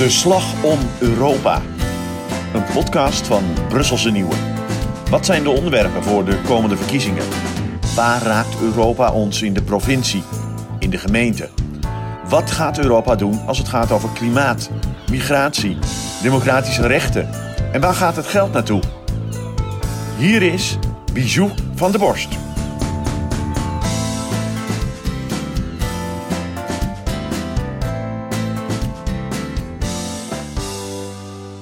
De Slag om Europa. Een podcast van Brusselse Nieuwe. Wat zijn de onderwerpen voor de komende verkiezingen? Waar raakt Europa ons in de provincie, in de gemeente? Wat gaat Europa doen als het gaat over klimaat, migratie, democratische rechten? En waar gaat het geld naartoe? Hier is Bijou van der Borst.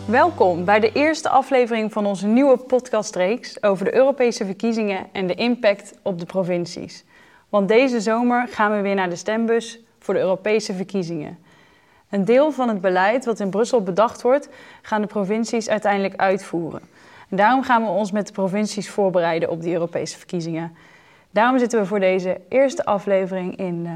Welkom bij de eerste aflevering van onze nieuwe podcastreeks over de Europese verkiezingen en de impact op de provincies. Want deze zomer gaan we weer naar de stembus voor de Europese verkiezingen. Een deel van het beleid wat in Brussel bedacht wordt, gaan de provincies uiteindelijk uitvoeren. En daarom gaan we ons met de provincies voorbereiden op die Europese verkiezingen. Daarom zitten we voor deze eerste aflevering in, uh,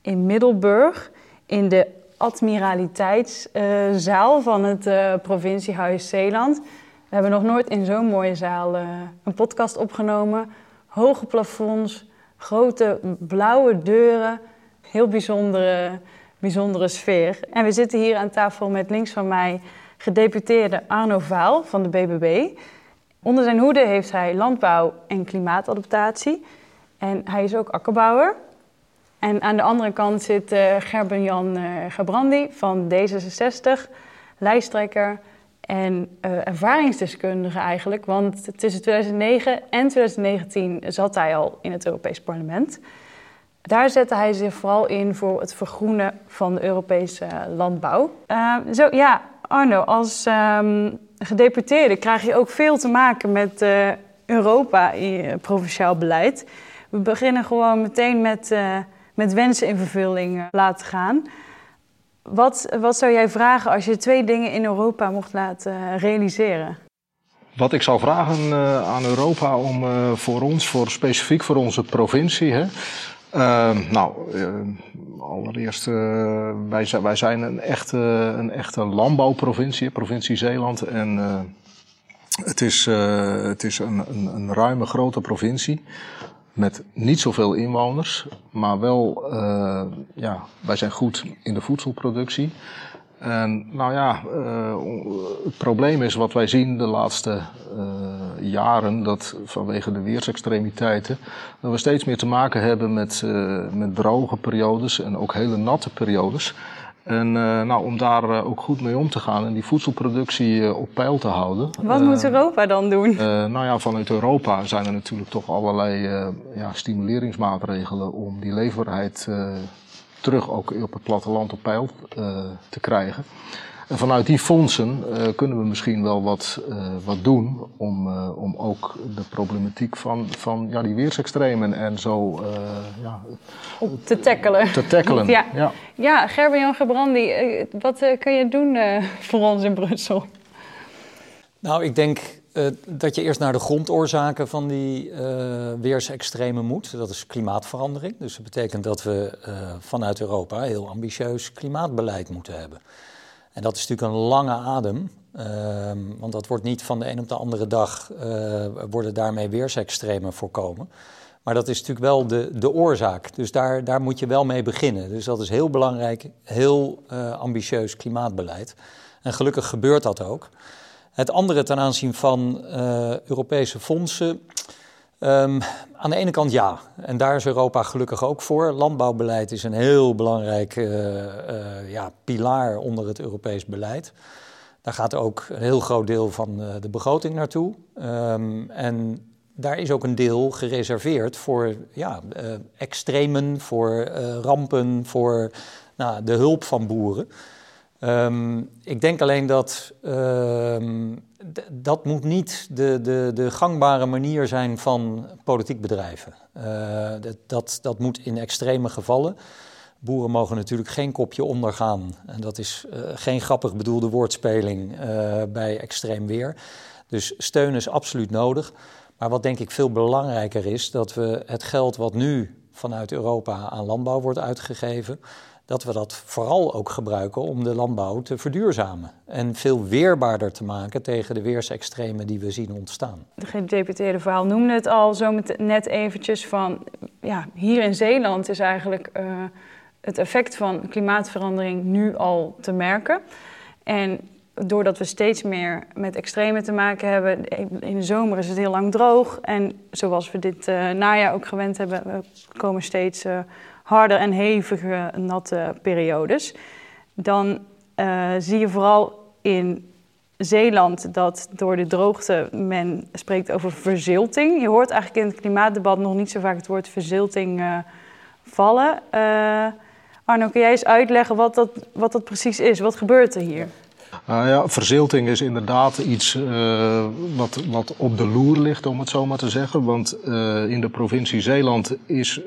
in Middelburg, in de admiraliteitszaal van het uh, provinciehuis Zeeland. We hebben nog nooit in zo'n mooie zaal uh, een podcast opgenomen. Hoge plafonds, grote blauwe deuren, heel bijzondere, bijzondere sfeer. En we zitten hier aan tafel met links van mij gedeputeerde Arno Vaal van de BBB. Onder zijn hoede heeft hij landbouw en klimaatadaptatie. En hij is ook akkerbouwer. En aan de andere kant zit uh, Gerben-Jan uh, van D66, lijsttrekker en uh, ervaringsdeskundige eigenlijk. Want tussen 2009 en 2019 zat hij al in het Europees Parlement. Daar zette hij zich vooral in voor het vergroenen van de Europese landbouw. zo, ja, Arno, als um, gedeputeerde krijg je ook veel te maken met Europa in provinciaal beleid. We beginnen gewoon meteen met met wensen in vervulling laten gaan. Wat, wat zou jij vragen als je twee dingen in Europa mocht laten realiseren? Wat ik zou vragen uh, aan Europa om voor ons, voor, specifiek voor onze provincie. Hè, uh, nou, allereerst, wij, zijn, wij zijn een echte, een echte landbouwprovincie, provincie Zeeland. En het is, het is een, een, een ruime, grote provincie met niet zoveel inwoners, maar wel, uh, ja, wij zijn goed in de voedselproductie. En nou ja, uh, het probleem is wat wij zien de laatste uh, jaren, dat vanwege de weersextremiteiten, dat we steeds meer te maken hebben met, met droge periodes en ook hele natte periodes. En uh, nou, om daar uh, ook goed mee om te gaan en die voedselproductie uh, op peil te houden. Wat moet Europa dan doen? nou ja, vanuit Europa zijn er natuurlijk toch allerlei ja, stimuleringsmaatregelen om die leefbaarheid terug ook op het platteland op peil te krijgen. En vanuit die fondsen uh, kunnen we misschien wel wat, uh, wat doen om, uh, om ook de problematiek van, van ja, die weersextremen en zo ja, te tackelen. Te tackelen. ja, ja. ja Gerben-Jan Gebrandi, wat kun je doen voor ons in Brussel? Nou, ik denk dat je eerst naar de grondoorzaken van die weersextremen moet. Dat is klimaatverandering. Dus dat betekent dat we vanuit Europa heel ambitieus klimaatbeleid moeten hebben. En dat is natuurlijk een lange adem, uh, want dat wordt niet van de een op de andere dag, uh, worden daarmee weersextremen voorkomen. Maar dat is natuurlijk wel de, de oorzaak. Dus daar, daar moet je wel mee beginnen. Dus dat is heel belangrijk, heel uh, ambitieus klimaatbeleid. En gelukkig gebeurt dat ook. Het andere ten aanzien van uh, Europese fondsen. Um, aan de ene kant ja, en daar is Europa gelukkig ook voor. Landbouwbeleid is een heel belangrijk uh, uh, ja, pilaar onder het Europees beleid. Daar gaat ook een heel groot deel van uh, de begroting naartoe. Um, en daar is ook een deel gereserveerd voor ja, extremen, voor rampen, voor nou, de hulp van boeren. Um, ik denk alleen dat dat moet niet de, de, de gangbare manier zijn van politiek bedrijven. Uh, dat, dat, moet in extreme gevallen. Boeren mogen natuurlijk geen kopje ondergaan. En dat is uh, geen grappig bedoelde woordspeling uh, bij extreem weer. Dus steun is absoluut nodig. Maar wat denk ik veel belangrijker is, dat we het geld wat nu vanuit Europa aan landbouw wordt uitgegeven, dat we dat vooral ook gebruiken om de landbouw te verduurzamen. En veel weerbaarder te maken tegen de weersextremen die we zien ontstaan. De gedeputeerde verhaal noemde het al zo net eventjes van... Ja, hier in Zeeland is eigenlijk uh, het effect van klimaatverandering nu al te merken. En doordat we steeds meer met extreme te maken hebben, in de zomer is het heel lang droog. En zoals we dit uh, najaar ook gewend hebben, komen steeds uh, harder en hevige natte periodes. Dan uh, zie je vooral in Zeeland dat door de droogte men spreekt over verzilting. Je hoort eigenlijk in het klimaatdebat nog niet zo vaak het woord verzilting vallen. Arno, kun jij eens uitleggen wat dat, wat dat precies is? Wat gebeurt er hier? Nou ja, verzilting is inderdaad iets uh, wat, wat op de loer ligt, om het zo maar te zeggen. Want uh, in de provincie Zeeland is uh,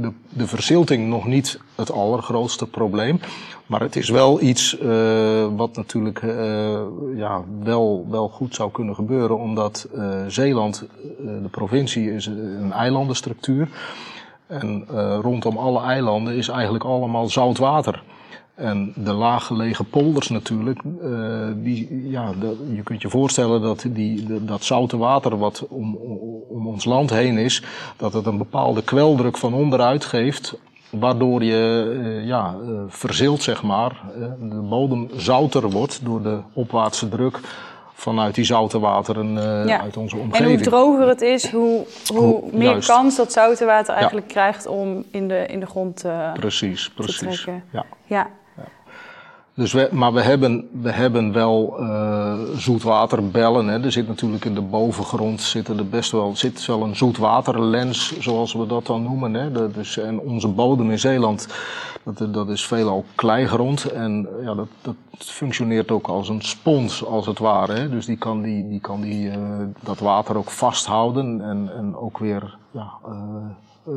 de, de verzilting nog niet het allergrootste probleem. Maar het is wel iets wat natuurlijk ja, wel, wel goed zou kunnen gebeuren, omdat Zeeland, de provincie, is een eilandenstructuur. En rondom alle eilanden is eigenlijk allemaal zout water. En de laaggelegen polders natuurlijk, uh, die, ja, je kunt je voorstellen dat die, dat zoute water wat om, om ons land heen is, dat het een bepaalde kweldruk van onderuit geeft, waardoor je uh, ja, uh, verzilt, zeg maar. de bodem zouter wordt door de opwaartse druk vanuit die zoute wateren ja. uit onze omgeving. En hoe droger het is, hoe, hoe, meer kans dat zoute water eigenlijk krijgt om in de, in de grond precies, precies. te trekken. Ja. ja. Dus we, maar we hebben, we hebben wel uh, zoetwaterbellen. Hè. Er zit natuurlijk in de bovengrond zitten er best wel, zit wel een zoetwaterlens, zoals we dat dan noemen. Hè. Dat en onze bodem in Zeeland, dat, dat is veelal kleigrond. En ja, dat, dat functioneert ook als een spons, als het ware. Hè. Dus die kan, die, die, kan die, uh, dat water ook vasthouden en, en ook weer ja, uh, eh,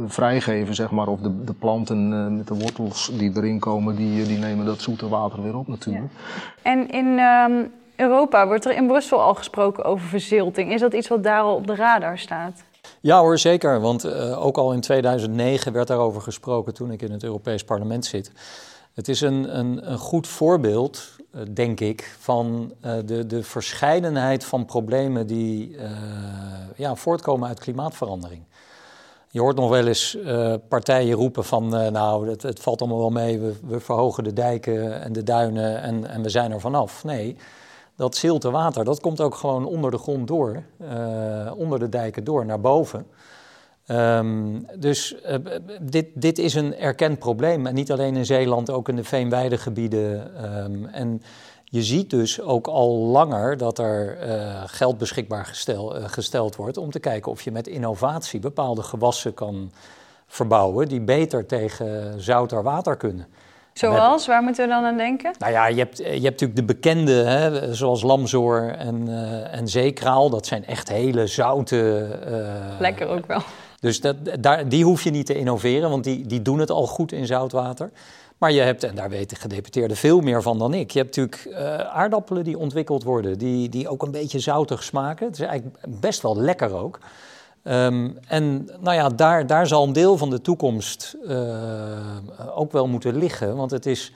vrijgeven, zeg maar. Of de, de planten uh, met de wortels die erin komen, die, die nemen dat zoete water weer op natuurlijk. Ja. En in um, Europa wordt er in Brussel al gesproken over verzilting. Is dat iets wat daar al op de radar staat? Ja hoor, zeker. Want uh, ook al in 2009 werd daarover gesproken toen ik in het Europees Parlement zit. Het is een, een, een goed voorbeeld, uh, denk ik, van uh, de, de verscheidenheid van problemen die ja, voortkomen uit klimaatverandering. Je hoort nog wel eens uh, partijen roepen van, uh, nou, het, het, valt allemaal wel mee, we, verhogen de dijken en de duinen en, en we zijn er vanaf. Nee, dat zilte water, dat komt ook gewoon onder de grond door, uh, onder de dijken door, naar boven. Um, dus dit, dit, is een erkend probleem. En niet alleen in Zeeland, ook in de veenweidegebieden. Um, en je ziet dus ook al langer dat er uh, geld beschikbaar gestel, uh, gesteld wordt om te kijken of je met innovatie bepaalde gewassen kan verbouwen die beter tegen zouter water kunnen. Zoals? Waar moeten we dan aan denken? Nou ja, je hebt, je hebt natuurlijk de bekende, hè, zoals lamzoor en, uh, en zeekraal. Dat zijn echt hele zoute... Lekker ook wel. Dus dat, daar, die hoef je niet te innoveren, want die, die doen het al goed in zoutwater. Maar je hebt, en daar weten gedeputeerden veel meer van dan ik, je hebt natuurlijk uh, aardappelen die ontwikkeld worden, die, die ook een beetje zoutig smaken. Het is eigenlijk best wel lekker ook. Um, en nou ja, daar, daar zal een deel van de toekomst uh, ook wel moeten liggen, want het is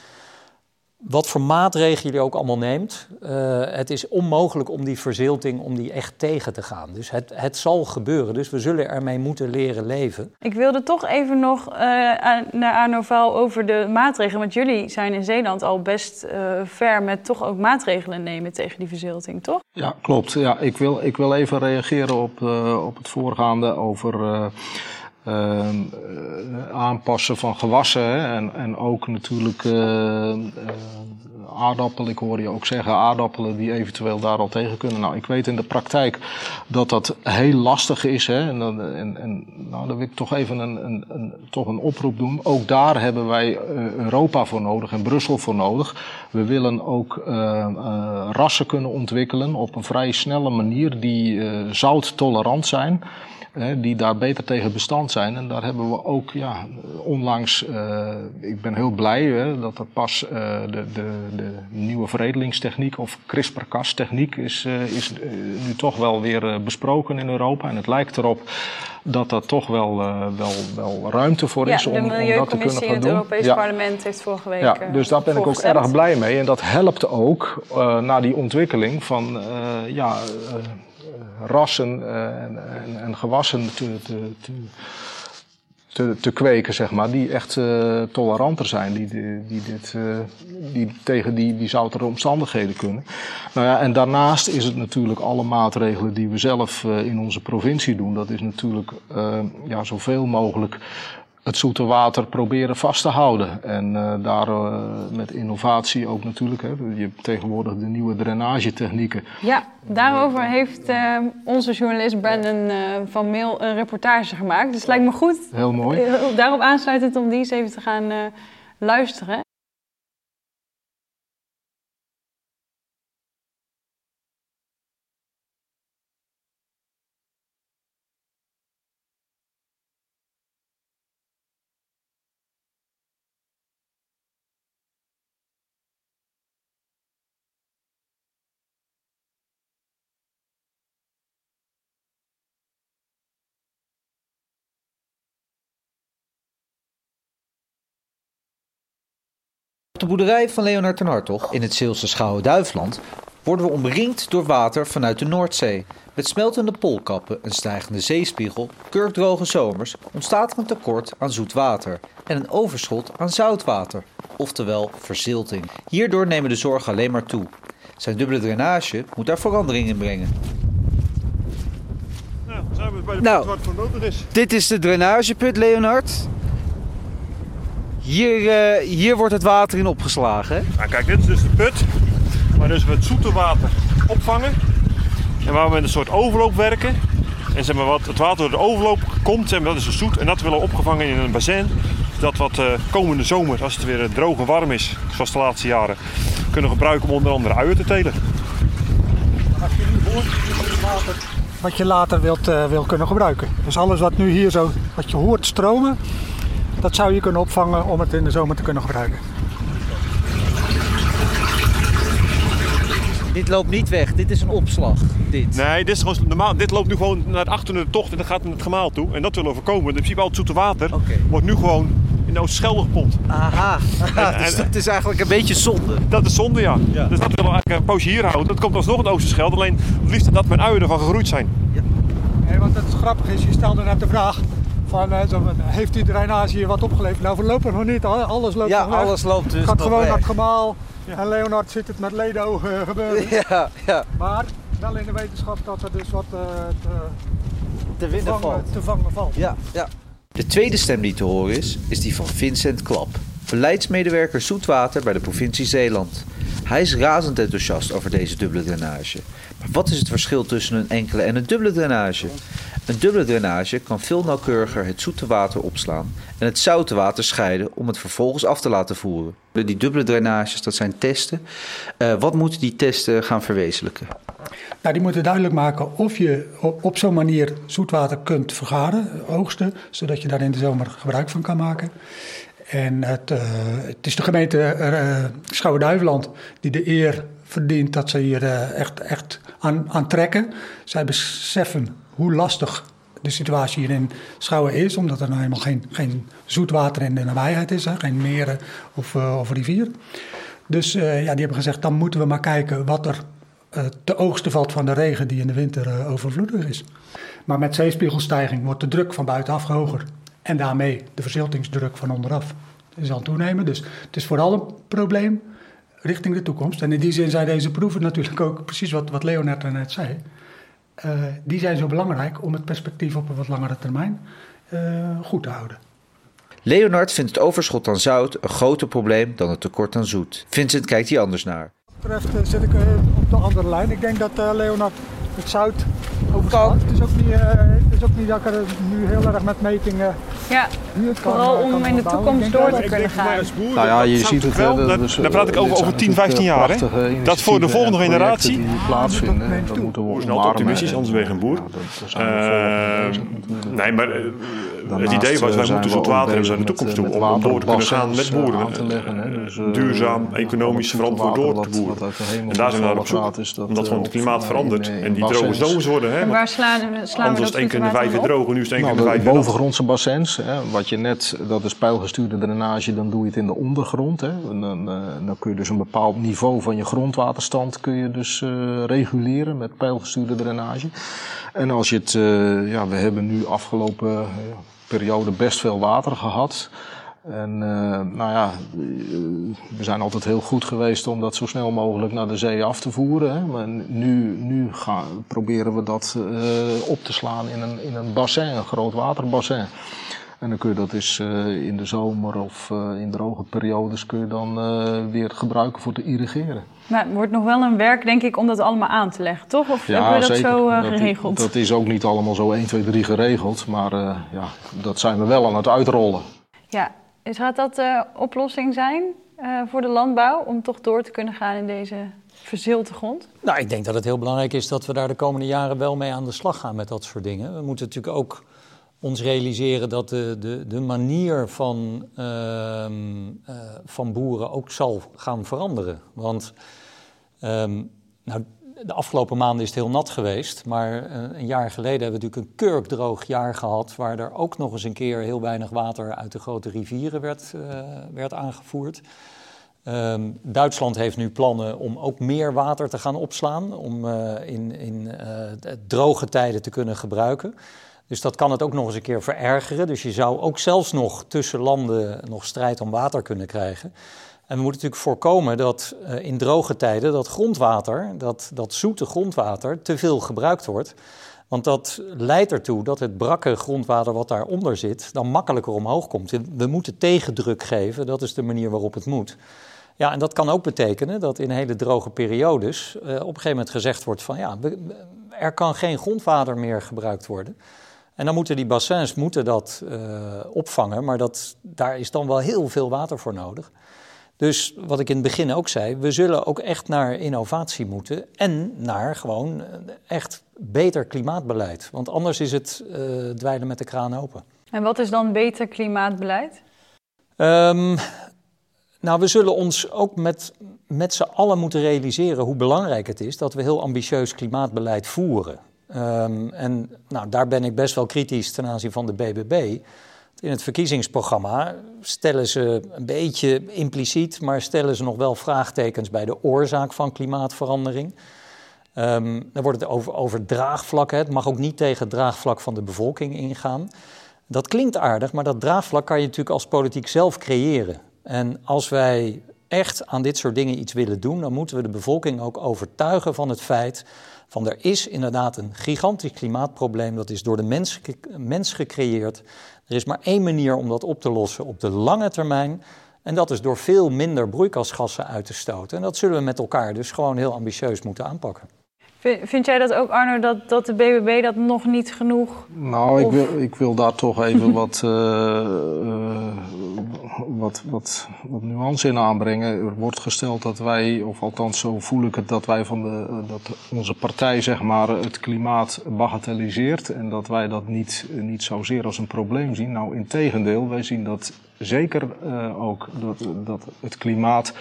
wat voor maatregelen je ook allemaal neemt, uh, het is onmogelijk om die verzilting om die echt tegen te gaan. Dus het, het zal gebeuren, dus we zullen ermee moeten leren leven. Ik wilde toch even nog uh, naar Arno Vaal over de maatregelen. Want jullie zijn in Zeeland al best uh, ver met toch ook maatregelen nemen tegen die verzilting, toch? Ja, klopt. Ja, ik, wil, ik wil even reageren op, op het voorgaande over uh, aanpassen van gewassen hè, en, en ook natuurlijk uh, aardappelen. Ik hoor je ook zeggen aardappelen die eventueel daar al tegen kunnen. Nou, ik weet in de praktijk dat dat heel lastig is. Hè, en, en, en nou, dan wil ik toch even een, een, een, toch een oproep doen. Ook daar hebben wij Europa voor nodig en Brussel voor nodig. We willen ook rassen kunnen ontwikkelen op een vrij snelle manier die zouttolerant zijn die daar beter tegen bestand zijn. En daar hebben we ook ja, onlangs, uh, ik ben heel blij hè, dat er pas uh, de, de, de nieuwe veredelingstechniek of CRISPR-Cas techniek is, uh, is nu toch wel weer besproken in Europa. En het lijkt erop dat dat toch wel, wel, wel ruimte voor is om, om dat te kunnen gaan doen. in het Europees ja. Parlement heeft vorige week Ja, dus daar ben ik ook erg blij mee. En dat helpt ook naar die ontwikkeling van ja rassen en, en, en, gewassen te, te, te, te, kweken, zeg maar, die echt uh, toleranter zijn, die, die, dit, uh, die tegen die, die zoutere omstandigheden kunnen. Nou ja, en daarnaast is het natuurlijk alle maatregelen die we zelf in onze provincie doen, dat is natuurlijk ja, zoveel mogelijk het zoete water proberen vast te houden. En uh, daar uh, met innovatie ook natuurlijk. Hè, je hebt tegenwoordig de nieuwe drainagetechnieken. Ja, daarover heeft uh, onze journalist Brandon van Mail een reportage gemaakt. Dus het lijkt me goed. Heel mooi. daarop aansluitend om die eens even te gaan luisteren. De boerderij van Leonard ten Hartog in het Zeelse Schouwen-Duiveland worden we omringd door water vanuit de Noordzee. Met smeltende poolkappen, een stijgende zeespiegel, kurkdroge zomers ontstaat er een tekort aan zoet water en een overschot aan zoutwater, oftewel verzilting. Hierdoor nemen de zorgen alleen maar toe. Zijn dubbele drainage moet daar verandering in brengen. Nou, zijn we bij de nou, wat voor nodig is. Dit is de drainageput, Leonard. Hier, uh, hier wordt het water in opgeslagen. Hè? Nou, kijk, dit is dus de put. Waar dus we het zoete water opvangen. En waar we met een soort overloop werken. En zeg maar, wat het water door de overloop komt, zeg maar, dat is dus zoet. En dat willen we opgevangen in een bassin. Zodat wat uh, komende zomer, als het weer droog en warm is, zoals de laatste jaren, kunnen gebruiken om onder andere uien te telen. Als je nu hoort, het water wat je later wilt, uh, wil kunnen gebruiken. Dus alles wat nu hier zo, wat je hoort stromen, dat zou je kunnen opvangen om het in de zomer te kunnen gebruiken. Dit loopt niet weg, dit is een opslag. Dit. Nee, dit, is gewoon normaal, dit loopt nu gewoon naar achter de tocht en dan gaat het gemaal toe. En dat willen we voorkomen. In principe al het zoete water okay. wordt nu gewoon in de Oosterschelde gepompt. Aha, en, dus dat is eigenlijk een beetje zonde. Dat is zonde, ja. ja. Dus dat willen we eigenlijk een poosje hier houden. Dat komt alsnog in de Oosterschelde, alleen het liefst dat mijn uien ervan gegroeid zijn. Ja. Nee, wat het grappig is, je stelde net de vraag van, uh, heeft die drainage hier wat opgeleverd? Nou, voorlopig nog niet. Alles loopt ja, alles loopt dus gaat gewoon weg. naar het gemaal. Ja. En Leonard zit het met ledogen gebeuren. Ja, ja. Maar wel in de wetenschap dat er dus wat uh, te, te, winnen vangen, te vangen valt. Ja, ja. De tweede stem die te horen is, is die van Vincent Klap. Beleidsmedewerker zoetwater bij de provincie Zeeland. Hij is razend enthousiast over deze dubbele drainage. Maar wat is het verschil tussen een enkele en een dubbele drainage? Een dubbele drainage kan veel nauwkeuriger het zoete water opslaan en het zoute water scheiden om het vervolgens af te laten voeren. Die dubbele drainages, dat zijn testen. Uh, wat moeten die testen gaan verwezenlijken? Nou, die moeten duidelijk maken of je op, op zo'n manier zoetwater kunt vergaren, oogsten, zodat je daar in de zomer gebruik van kan maken. En het, uh, het is de gemeente uh, Schouwen-Duiveland die de eer verdient dat ze hier echt, echt aan, aan trekken. Zij beseffen hoe lastig de situatie hier in Schouwen is, omdat er nou helemaal geen, geen zoet water in de nabijheid is, hè, geen meren of, of rivier. Dus ja, die hebben gezegd, dan moeten we maar kijken wat er te oogsten valt van de regen die in de winter overvloedig is. Maar met zeespiegelstijging wordt de druk van buitenaf hoger en daarmee de verziltingsdruk van onderaf is aan toenemen. Dus het is vooral een probleem richting de toekomst. En in die zin zijn deze proeven natuurlijk ook precies wat, wat Leonard net zei. Uh, die zijn zo belangrijk om het perspectief op een wat langere termijn uh, goed te houden. Leonard vindt het overschot aan zout een groter probleem dan het tekort aan zoet. Vincent kijkt hier anders naar. Wat betreft uh, zit ik op de andere lijn. Ik denk dat Leonard het zout overschat. Het is ook niet, het is ook niet dat ik er nu heel erg met metingen ja, vooral om in de toekomst door te kunnen gaan. Nou ja, je ziet het wel. Daar dus, praat ik over, over 10, 15 jaar. Hè? Dat voor de volgende generatie. Die plaatsvinden, dat moeten we omarmen. Snel optimistisch, anders ben je geen boer. Nee, maar het idee was, wij moeten zoet water hebben naar de toekomst toe. Om door te kunnen gaan met boeren. Duurzaam, economisch verantwoord door te boeren. En daar zijn we naar op zoek. Omdat gewoon het klimaat verandert. En die droge zomers worden. Waar slaan we Anders één keer in de vijf droog en nu is het één keer in de vijf Bovengrondse bassins wat je net, dat is pijlgestuurde drainage, dan doe je het in de ondergrond. Hè. Dan, uh, dan kun je dus een bepaald niveau van je grondwaterstand kun je dus uh, reguleren met pijlgestuurde drainage. En als je het, uh, ja, we hebben nu afgelopen periode best veel water gehad. En nou ja, we zijn altijd heel goed geweest om dat zo snel mogelijk naar de zee af te voeren. Hè. Maar nu, nu gaan, proberen we dat op te slaan in een, in een bassin, een groot waterbassin. En dan kun je dat eens uh, in de zomer of uh, in droge periodes kun je dan uh, weer gebruiken voor te irrigeren. Maar het wordt nog wel een werk, denk ik, om dat allemaal aan te leggen, toch? Of ja, hebben we dat zeker. zo geregeld? Dat, dat, is ook niet allemaal zo 1, 2, 3 geregeld, maar ja, dat zijn we wel aan het uitrollen. Ja, gaat dat de oplossing zijn voor de landbouw om toch door te kunnen gaan in deze verzilte grond? Nou, ik denk dat het heel belangrijk is dat we daar de komende jaren wel mee aan de slag gaan met dat soort dingen. We moeten natuurlijk ook ons realiseren dat de, de, de manier van, uh, uh, van boeren ook zal gaan veranderen. Want um, nou, de afgelopen maanden is het heel nat geweest, maar uh, een jaar geleden hebben we natuurlijk een kurkdroog jaar gehad, waar er ook nog eens een keer heel weinig water uit de grote rivieren werd, werd aangevoerd. Um, Duitsland heeft nu plannen om ook meer water te gaan opslaan, om in, in droge tijden te kunnen gebruiken. Dus dat kan het ook nog eens een keer verergeren. Dus je zou ook zelfs nog tussen landen nog strijd om water kunnen krijgen. En we moeten natuurlijk voorkomen dat uh, in droge tijden dat grondwater, dat, dat zoete grondwater, te veel gebruikt wordt. Want dat leidt ertoe dat het brakke grondwater wat daaronder zit, dan makkelijker omhoog komt. We moeten tegendruk geven, dat is de manier waarop het moet. Ja, en dat kan ook betekenen dat in hele droge periodes uh, op een gegeven moment gezegd wordt van ja, er kan geen grondwater meer gebruikt worden. En dan moeten die bassins moeten dat uh, opvangen, maar dat, daar is dan wel heel veel water voor nodig. Dus wat ik in het begin ook zei, we zullen ook echt naar innovatie moeten en naar gewoon eh, echt beter klimaatbeleid. Want anders is het uh, dweilen met de kraan open. En wat is dan beter klimaatbeleid? Um, nou, we zullen ons ook met, met z'n allen moeten realiseren hoe belangrijk het is dat we heel ambitieus klimaatbeleid voeren. Um, en nou, daar ben ik best wel kritisch ten aanzien van de BBB. In het verkiezingsprogramma stellen ze een beetje impliciet, maar stellen ze nog wel vraagtekens bij de oorzaak van klimaatverandering. Um, dan wordt het over, over draagvlak. Het mag ook niet tegen het draagvlak van de bevolking ingaan. Dat klinkt aardig, maar dat draagvlak kan je natuurlijk als politiek zelf creëren. En als wij echt aan dit soort dingen iets willen doen, dan moeten we de bevolking ook overtuigen van het feit van er is inderdaad een gigantisch klimaatprobleem, dat is door de mens, mens gecreëerd. Er is maar één manier om dat op te lossen op de lange termijn. En dat is door veel minder broeikasgassen uit te stoten. En dat zullen we met elkaar dus gewoon heel ambitieus moeten aanpakken. Vind jij dat ook, Arno, dat, dat de BBB dat nog niet genoeg... Nou, ik wil, ik wil daar toch even wat, uh, wat, wat, wat nuance in aanbrengen. Er wordt gesteld dat wij, of althans zo voel ik het, dat wij van de, dat onze partij zeg maar het klimaat bagatelliseert. En dat wij dat niet, niet zozeer als een probleem zien. Nou, in tegendeel, wij zien dat zeker uh, ook, dat, dat het klimaat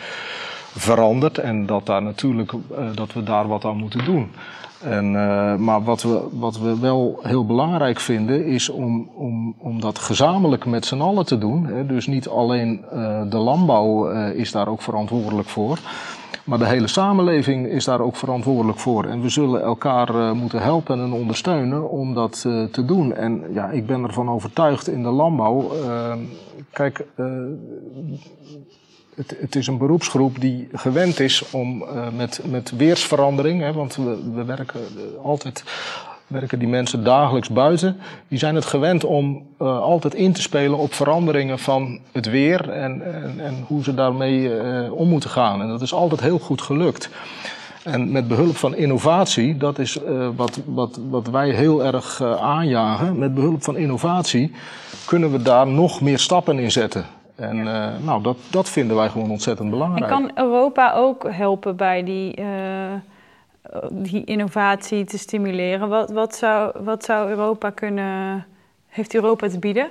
verandert en dat, daar natuurlijk, uh, dat we daar wat aan moeten doen. En, uh, maar wat we, wat we wel heel belangrijk vinden is om, om, om dat gezamenlijk met z'n allen te doen. Hè. Dus niet alleen uh, de landbouw is daar ook verantwoordelijk voor. Maar de hele samenleving is daar ook verantwoordelijk voor. En we zullen elkaar moeten helpen en ondersteunen om dat te doen. En ja, ik ben ervan overtuigd in de landbouw. kijk, het, is een beroepsgroep die gewend is om uh, met, met weersverandering, hè, want we, we werken uh, altijd werken die mensen dagelijks buiten. Die zijn het gewend om uh, altijd in te spelen op veranderingen van het weer en, en, en hoe ze daarmee om moeten gaan. En dat is altijd heel goed gelukt. En met behulp van innovatie, dat is wat, wat, wat wij heel erg aanjagen. Met behulp van innovatie kunnen we daar nog meer stappen in zetten. En uh, nou, dat, dat vinden wij gewoon ontzettend belangrijk. En kan Europa ook helpen bij die, uh, die innovatie te stimuleren? Wat, wat, zou, wat zou Europa kunnen, heeft Europa te bieden?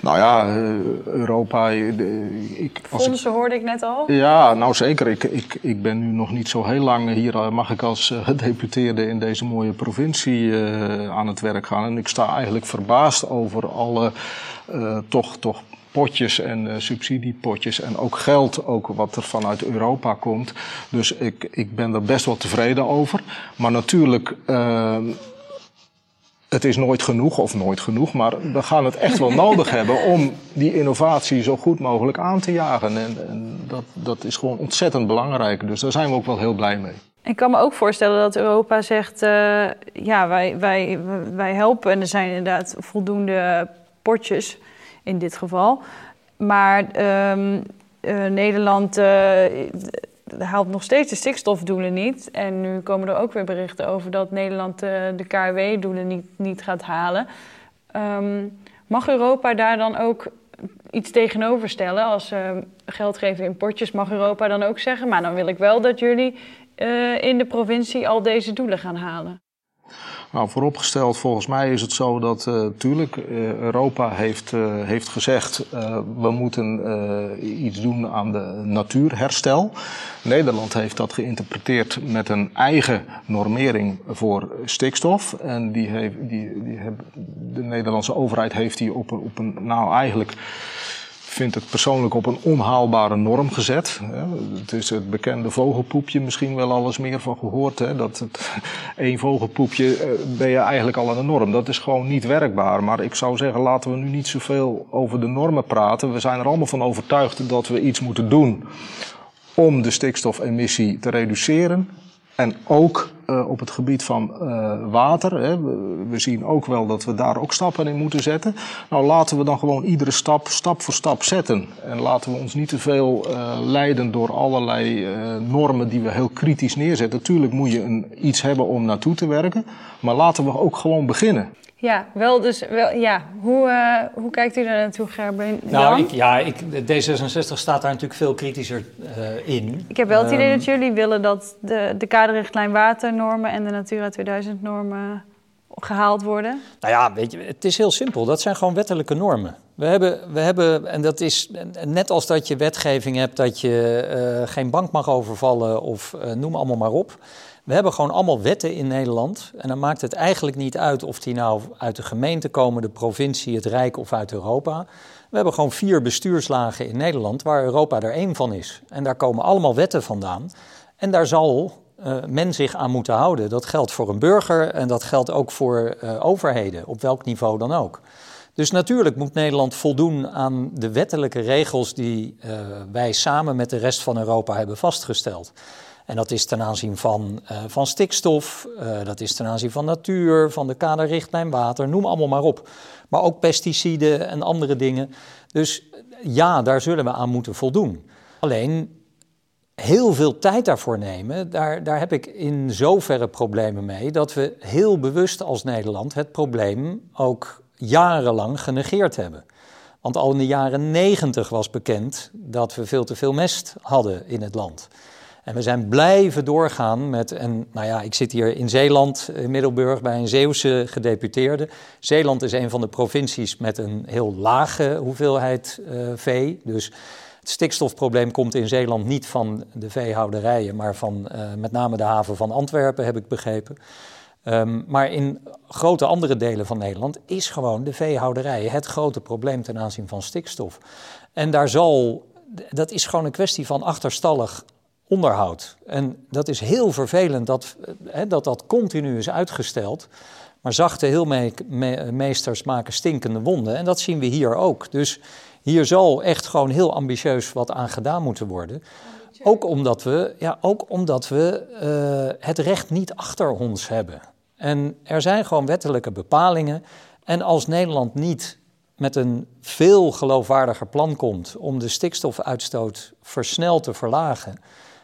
Nou ja, Europa. Ik, Fondsen ik, hoorde ik net al. Ja, nou zeker. Ik, ik, ik ben nu nog niet zo heel lang hier, mag ik als gedeputeerde in deze mooie provincie uh, aan het werk gaan. En ik sta eigenlijk verbaasd over alle uh, toch, toch potjes en uh, subsidiepotjes en ook geld, ook wat er vanuit Europa komt. Dus ik, ik ben er best wel tevreden over. Maar natuurlijk, uh, het is nooit genoeg of nooit genoeg, maar we gaan het echt wel nodig hebben om die innovatie zo goed mogelijk aan te jagen. En, en, dat, dat is gewoon ontzettend belangrijk. Dus daar zijn we ook wel heel blij mee. Ik kan me ook voorstellen dat Europa zegt, uh, ja, wij, wij, wij helpen en er zijn inderdaad voldoende potjes in dit geval. Maar um, uh, Nederland uh, haalt nog steeds de stikstofdoelen niet. En nu komen er ook weer berichten over dat Nederland uh, de KRW-doelen niet, niet gaat halen. Um, mag Europa daar dan ook iets tegenover stellen? Als ze geld geven in potjes, mag Europa dan ook zeggen... maar dan wil ik wel dat jullie in de provincie al deze doelen gaan halen? Nou, vooropgesteld, volgens mij is het zo dat uh, tuurlijk uh, Europa heeft, uh, heeft gezegd we moeten iets doen aan de natuurherstel. Nederland heeft dat geïnterpreteerd met een eigen normering voor stikstof. En die heeft, die, die heb, de Nederlandse overheid heeft die op, op een, nou eigenlijk vind het persoonlijk op een onhaalbare norm gezet. Het is het bekende vogelpoepje misschien wel alles meer van gehoord. Hè? Dat het, één vogelpoepje eh, ben je eigenlijk al aan de norm. Dat is gewoon niet werkbaar. Maar ik zou zeggen, laten we nu niet zoveel over de normen praten. We zijn er allemaal van overtuigd dat we iets moeten doen om de stikstofemissie te reduceren. En ook uh, op het gebied van uh, water. Hè. We, zien ook wel dat we daar ook stappen in moeten zetten. Nou, laten we dan gewoon iedere stap, stap voor stap zetten. En laten we ons niet te veel uh, leiden door allerlei normen die we heel kritisch neerzetten. Natuurlijk moet je een, iets hebben om naartoe te werken. Maar laten we ook gewoon beginnen. Ja, wel dus, wel, ja. Hoe, uh, hoe kijkt u daar naartoe, Gerben? Nou, ik, ja, ik, D66 staat daar natuurlijk veel kritischer uh, in. Ik heb wel het idee um, dat jullie willen dat de, de kaderrichtlijn waternormen en de Natura 2000 normen gehaald worden. Nou ja, weet je, het is heel simpel. Dat zijn gewoon wettelijke normen. We hebben, we hebben en dat is net als dat je wetgeving hebt dat je uh, geen bank mag overvallen of noem allemaal maar op. We hebben gewoon allemaal wetten in Nederland. En dan maakt het eigenlijk niet uit of die nou uit de gemeente komen, de provincie, het Rijk of uit Europa. We hebben gewoon vier bestuurslagen in Nederland waar Europa er één van is. En daar komen allemaal wetten vandaan. En daar zal uh, men zich aan moeten houden. Dat geldt voor een burger en dat geldt ook voor uh, overheden, op welk niveau dan ook. Dus natuurlijk moet Nederland voldoen aan de wettelijke regels die uh, wij samen met de rest van Europa hebben vastgesteld. En dat is ten aanzien van, uh, van stikstof, uh, dat is ten aanzien van natuur, van de kaderrichtlijn water, noem allemaal maar op. Maar ook pesticiden en andere dingen. Dus ja, daar zullen we aan moeten voldoen. Alleen heel veel tijd daarvoor nemen, daar, daar heb ik in zoverre problemen mee dat we heel bewust als Nederland het probleem ook jarenlang genegeerd hebben. Want al in de jaren negentig was bekend dat we veel te veel mest hadden in het land. En we zijn blijven doorgaan met, en nou ja, ik zit hier in Zeeland, in Middelburg, bij een Zeeuwse gedeputeerde. Zeeland is een van de provincies met een heel lage hoeveelheid uh, vee. Dus het stikstofprobleem komt in Zeeland niet van de veehouderijen, maar van uh, met name de haven van Antwerpen, heb ik begrepen. Um, maar in grote andere delen van Nederland is gewoon de veehouderij het grote probleem ten aanzien van stikstof. En daar zal, dat is gewoon een kwestie van achterstallig onderhoud. En dat is heel vervelend dat hè, dat, dat continu is uitgesteld. Maar zachte heelmeesters maken stinkende wonden. En dat zien we hier ook. Dus hier zal echt gewoon heel ambitieus wat aan gedaan moeten worden. Ook omdat we, ja, ook omdat we uh, het recht niet achter ons hebben. En er zijn gewoon wettelijke bepalingen. En als Nederland niet met een veel geloofwaardiger plan komt om de stikstofuitstoot versneld te verlagen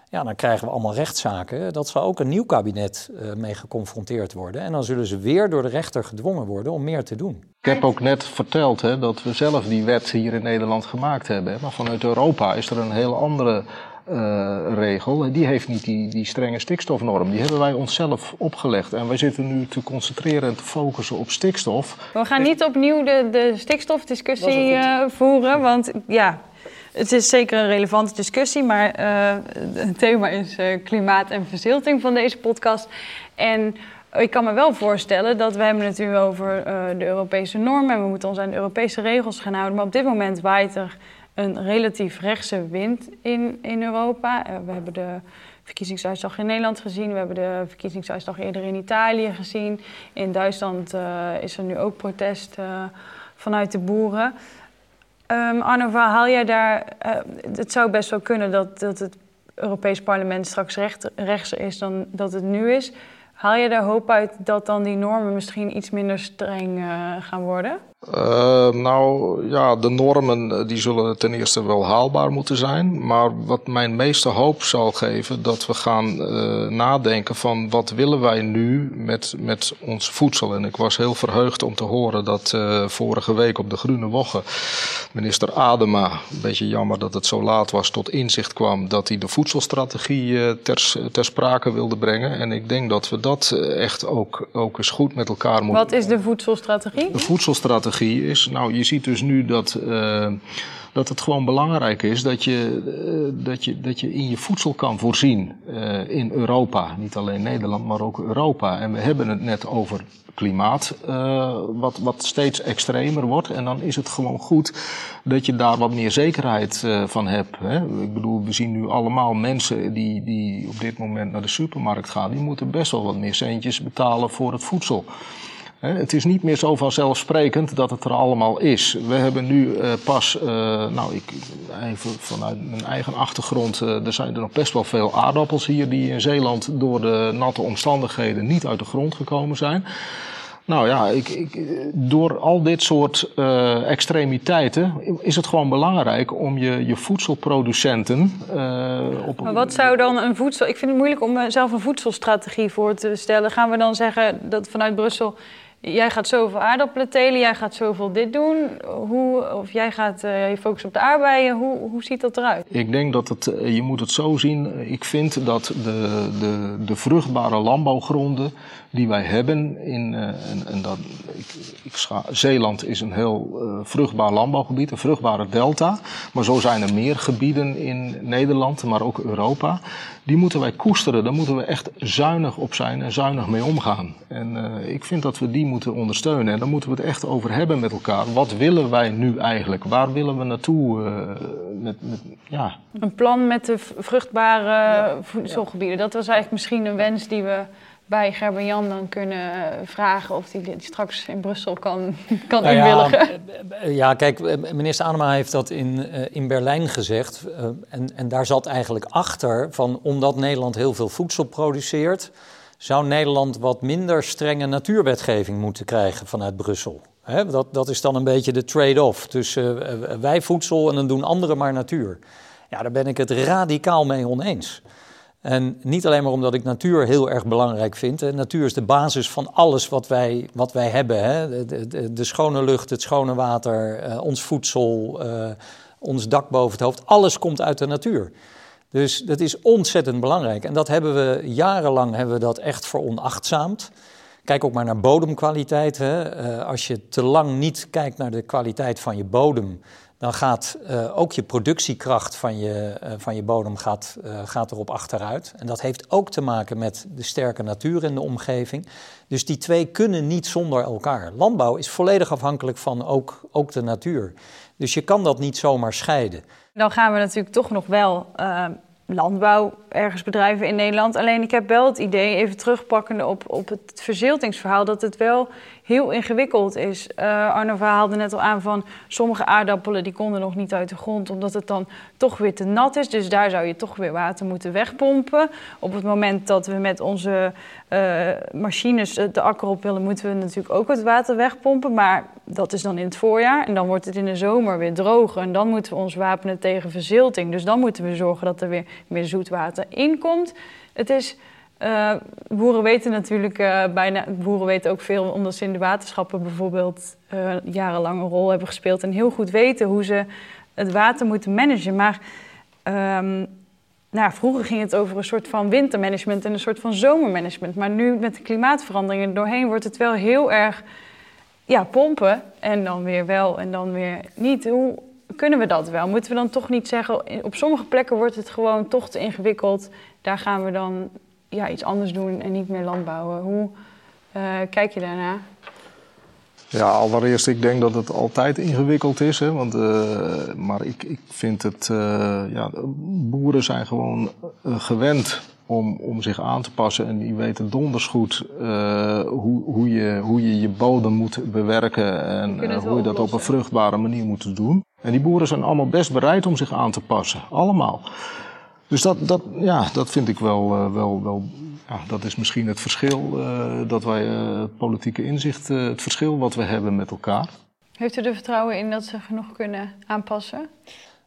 ja, dan krijgen we allemaal rechtszaken. Dat zal ook een nieuw kabinet uh, mee geconfronteerd worden. En dan zullen ze weer door de rechter gedwongen worden om meer te doen. Ik heb ook net verteld hè, dat we zelf die wet hier in Nederland gemaakt hebben. Maar vanuit Europa is er een heel andere uh, regel. Die heeft niet die, die strenge stikstofnorm. Die hebben wij onszelf opgelegd. En wij zitten nu te concentreren en te focussen op stikstof. We gaan niet opnieuw de, de stikstofdiscussie uh, voeren. Want ja, het is zeker een relevante discussie, maar uh, het thema is uh, klimaat en verzilting van deze podcast. En ik kan me wel voorstellen dat we hebben het nu over uh, de Europese normen en we moeten ons aan de Europese regels gaan houden. Maar op dit moment waait er een relatief rechtse wind in, in Europa. Eh, we hebben de verkiezingsuitslag in Nederland gezien. We hebben de verkiezingsuitslag eerder in Italië gezien. In Duitsland is er nu ook protest vanuit de boeren. Um, Arno, haal jij daar... Uh, het zou best wel kunnen dat, dat het Europees Parlement straks recht, rechtser is dan dat het nu is. Haal je daar hoop uit dat dan die normen misschien iets minder streng gaan worden? Uh, nou ja, de normen eh, die zullen ten eerste wel haalbaar moeten zijn. Maar wat mijn meeste hoop zal geven, dat we gaan uh, nadenken van wat willen wij nu met, met ons voedsel. En ik was heel verheugd om te horen dat uh, vorige week op de Groene Woche minister Adema, een beetje jammer dat het zo laat was, tot inzicht kwam dat hij de voedselstrategie ter, ter sprake wilde brengen. En ik denk dat we dat echt ook, ook eens goed met elkaar moeten... Wat is de voedselstrategie? De voedselstrategie is. Nou, je ziet dus nu dat, uh, dat het gewoon belangrijk is dat je, uh, dat je, dat je in je voedsel kan voorzien uh, in Europa. Niet alleen Nederland, maar ook Europa. En we hebben het net over klimaat, wat, wat steeds extremer wordt. En dan is het gewoon goed dat je daar wat meer zekerheid van hebt. Hè? Ik bedoel, we zien nu allemaal mensen die, die op dit moment naar de supermarkt gaan, die moeten best wel wat meer centjes betalen voor het voedsel. Het is niet meer zo vanzelfsprekend dat het er allemaal is. We hebben nu uh, pas, uh, nou, ik, even vanuit mijn eigen achtergrond, uh, er zijn er nog best wel veel aardappels hier die in Zeeland door de natte omstandigheden niet uit de grond gekomen zijn. Nou ja, ik, ik, door al dit soort uh, extremiteiten is het gewoon belangrijk om je, je voedselproducenten uh, op. Maar wat zou dan een voedsel. Ik vind het moeilijk om zelf een voedselstrategie voor te stellen. Gaan we dan zeggen dat vanuit Brussel jij gaat zoveel aardappelen telen, jij gaat zoveel dit doen. Hoe, of jij gaat uh, je focussen op de aardbeien. Hoe, hoe ziet dat eruit? Ik denk dat het, eh, je moet het zo zien. Ik vind dat de, de, de vruchtbare landbouwgronden die wij hebben in uh, en, en dat, ik, ik scha, Zeeland is een heel uh, vruchtbaar landbouwgebied, een vruchtbare delta. Maar zo zijn er meer gebieden in Nederland, maar ook Europa. Die moeten wij koesteren. Daar moeten we echt zuinig op zijn en zuinig mee omgaan. En uh, ik vind dat we die moeten ondersteunen. En daar moeten we het echt over hebben met elkaar. Wat willen wij nu eigenlijk? Waar willen we naartoe? met, met, ja. Een plan met de vruchtbare ja. voedselgebieden. Dat was eigenlijk misschien een wens die we bij Gerben-Jan dan kunnen vragen of hij die straks in Brussel kan, kan nou inwilligen. Ja, ja, kijk, minister Anema heeft dat in, in Berlijn gezegd. En, en daar zat eigenlijk achter van omdat Nederland heel veel voedsel produceert, zou Nederland wat minder strenge natuurwetgeving moeten krijgen vanuit Brussel. dat, dat is dan een beetje de trade-off tussen wij voedsel en dan doen anderen maar natuur. Ja, daar ben ik het radicaal mee oneens. En niet alleen maar omdat ik natuur heel erg belangrijk vind. Hè. Natuur is de basis van alles wat wij, wat wij hebben. Hè. De, de, de, schone lucht, het schone water, uh, ons voedsel, uh, ons dak boven het hoofd. Alles komt uit de natuur. Dus dat is ontzettend belangrijk. En dat hebben we jarenlang hebben we dat echt veronachtzaamd. Kijk ook maar naar bodemkwaliteit. Hè. Uh, als je te lang niet kijkt naar de kwaliteit van je bodem dan gaat uh, ook je productiekracht van je, uh, van je bodem gaat, uh, gaat erop achteruit. En dat heeft ook te maken met de sterke natuur in de omgeving. Dus die twee kunnen niet zonder elkaar. Landbouw is volledig afhankelijk van ook, ook de natuur. Dus je kan dat niet zomaar scheiden. Dan gaan we natuurlijk toch nog wel landbouw ergens bedrijven in Nederland. Alleen ik heb wel het idee, even terugpakkende op, op het verziltingsverhaal, dat het wel heel ingewikkeld is. Uh, Arno haalde net al aan van sommige aardappelen die konden nog niet uit de grond omdat het dan toch weer te nat is. Dus daar zou je toch weer water moeten wegpompen. Op het moment dat we met onze uh, machines de akker op willen, moeten we natuurlijk ook het water wegpompen. Maar dat is dan in het voorjaar en dan wordt het in de zomer weer droger. En dan moeten we ons wapenen tegen verzilting. Dus dan moeten we zorgen dat er weer meer zoetwater inkomt. Het is uh, boeren weten natuurlijk uh, bijna, boeren weten ook veel omdat ze in de waterschappen bijvoorbeeld uh, jarenlang een rol hebben gespeeld en heel goed weten hoe ze het water moeten managen. Maar um, nou, vroeger ging het over een soort van wintermanagement en een soort van zomermanagement. Maar nu met de klimaatveranderingen doorheen wordt het wel heel erg ja, pompen en dan weer wel en dan weer niet. Hoe kunnen we dat wel? Moeten we dan toch niet zeggen, op sommige plekken wordt het gewoon toch te ingewikkeld. Daar gaan we dan ja, iets anders doen en niet meer landbouwen. Hoe uh, kijk je daarna? Ja, allereerst, ik denk dat het altijd ingewikkeld is. Hè, want, uh, maar ik, ik vind het. Uh, ja, boeren zijn gewoon gewend om, om zich aan te passen. En die weten donders goed hoe, hoe, je, hoe je je bodem moet bewerken. En hoe je dat op een vruchtbare manier moet doen. En die boeren zijn allemaal best bereid om zich aan te passen. Allemaal. Dus dat, dat, ja, dat vind ik wel, wel, wel ja, dat is misschien het verschil uh, dat wij uh, politieke inzicht, uh, het verschil wat we hebben met elkaar. Heeft u er vertrouwen in dat ze genoeg kunnen aanpassen?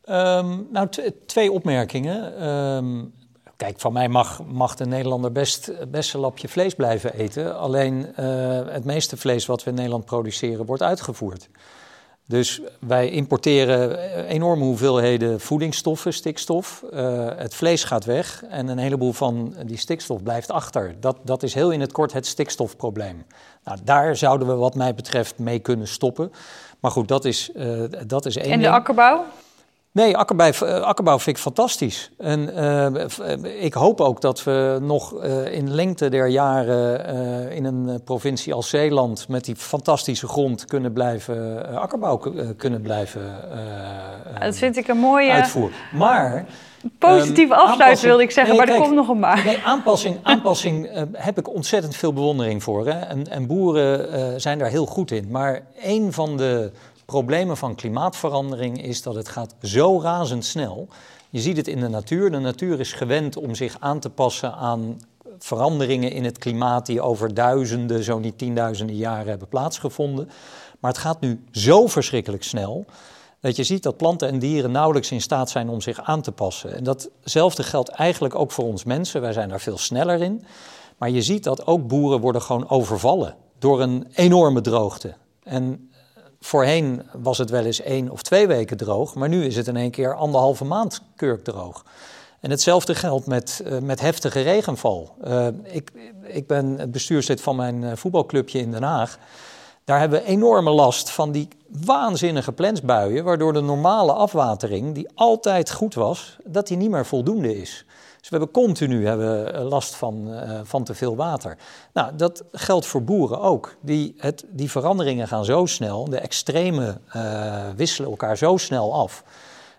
Um, nou, twee opmerkingen. Um, kijk, van mij mag, mag de Nederlander best, best een lapje vlees blijven eten. Alleen het meeste vlees wat we in Nederland produceren wordt uitgevoerd. Dus wij importeren enorme hoeveelheden voedingsstoffen, stikstof. Uh, het vlees gaat weg en een heleboel van die stikstof blijft achter. Dat, dat is heel in het kort het stikstofprobleem. Nou, daar zouden we wat mij betreft mee kunnen stoppen. Maar goed, dat is, uh, dat is één En de akkerbouw? Nee, akkerbouw, eh, akkerbouw vind ik fantastisch. En uh, ik hoop ook dat we nog uh, in lengte der jaren in een provincie als Zeeland met die fantastische grond kunnen blijven akkerbouw kunnen blijven Dat vind ik een mooie uitvoeren. Maar positieve um, afsluit wilde ik zeggen, nee, maar er komt nog een maar. Nee, aanpassing, aanpassing heb ik ontzettend veel bewondering voor. Hè? En, en boeren zijn daar heel goed in. Maar een van de problemen van klimaatverandering is dat het gaat zo razendsnel. Je ziet het in de natuur. De natuur is gewend om zich aan te passen aan veranderingen in het klimaat die over duizenden, zo niet tienduizenden jaren hebben plaatsgevonden. Maar het gaat nu zo verschrikkelijk snel dat je ziet dat planten en dieren nauwelijks in staat zijn om zich aan te passen. En datzelfde geldt eigenlijk ook voor ons mensen. Wij zijn daar veel sneller in. Maar je ziet dat ook boeren worden gewoon overvallen door een enorme droogte. En Voorheen was het wel eens één of twee weken droog, maar nu is het in één keer anderhalve maand kurkdroog. En hetzelfde geldt met, uh, met heftige regenval. Uh, ik, ik ben bestuurslid van mijn uh, voetbalclubje in Den Haag. Daar hebben we enorme last van die waanzinnige plensbuien, waardoor de normale afwatering, die altijd goed was, dat die niet meer voldoende is. Dus we hebben continu hebben eh, last van, uh, van te veel water. Nou, dat geldt voor boeren ook. Die, het, die veranderingen gaan zo snel, de extreme uh, wisselen elkaar zo snel af,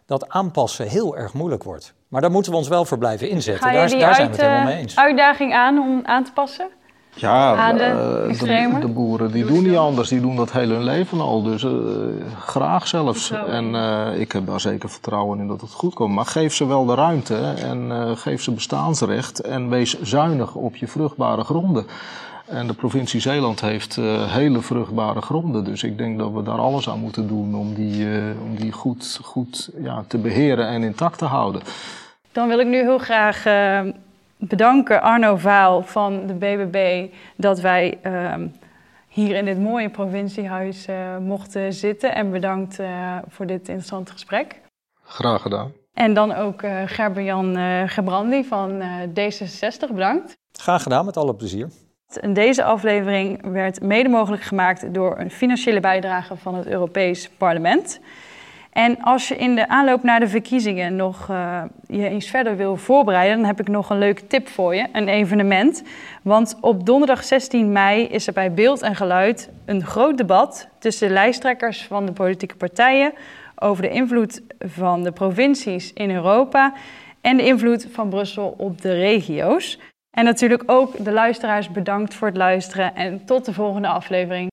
dat aanpassen heel erg moeilijk wordt. Maar daar moeten we ons wel voor blijven inzetten. Daar, daar zijn we het helemaal mee eens. uitdaging aan om aan te passen? Ja, de, de, de, boeren die doen niet anders. Die doen dat heel hun leven al. Dus uh, graag zelfs. En uh, ik heb daar zeker vertrouwen in dat het goed komt. Maar geef ze wel de ruimte en geef ze bestaansrecht. En wees zuinig op je vruchtbare gronden. En de provincie Zeeland heeft hele vruchtbare gronden. Dus ik denk dat we daar alles aan moeten doen om die, om die goed, goed ja, te beheren en intact te houden. Dan wil ik nu heel graag bedanken Arno Vaal van de BBB dat wij uh, hier in dit mooie provinciehuis uh, mochten zitten. En bedankt uh, voor dit interessante gesprek. Graag gedaan. En dan ook uh, Gerber-Jan Gebrandi van D66, bedankt. Graag gedaan, met alle plezier. En deze aflevering werd mede mogelijk gemaakt door een financiële bijdrage van het Europees Parlement. En als je in de aanloop naar de verkiezingen nog uh, je eens verder wil voorbereiden, dan heb ik nog een leuke tip voor je: een evenement. Want op donderdag 16 mei is er bij Beeld en Geluid een groot debat tussen de lijsttrekkers van de politieke partijen over de invloed van de provincies in Europa en de invloed van Brussel op de regio's. En natuurlijk ook de luisteraars bedankt voor het luisteren en tot de volgende aflevering.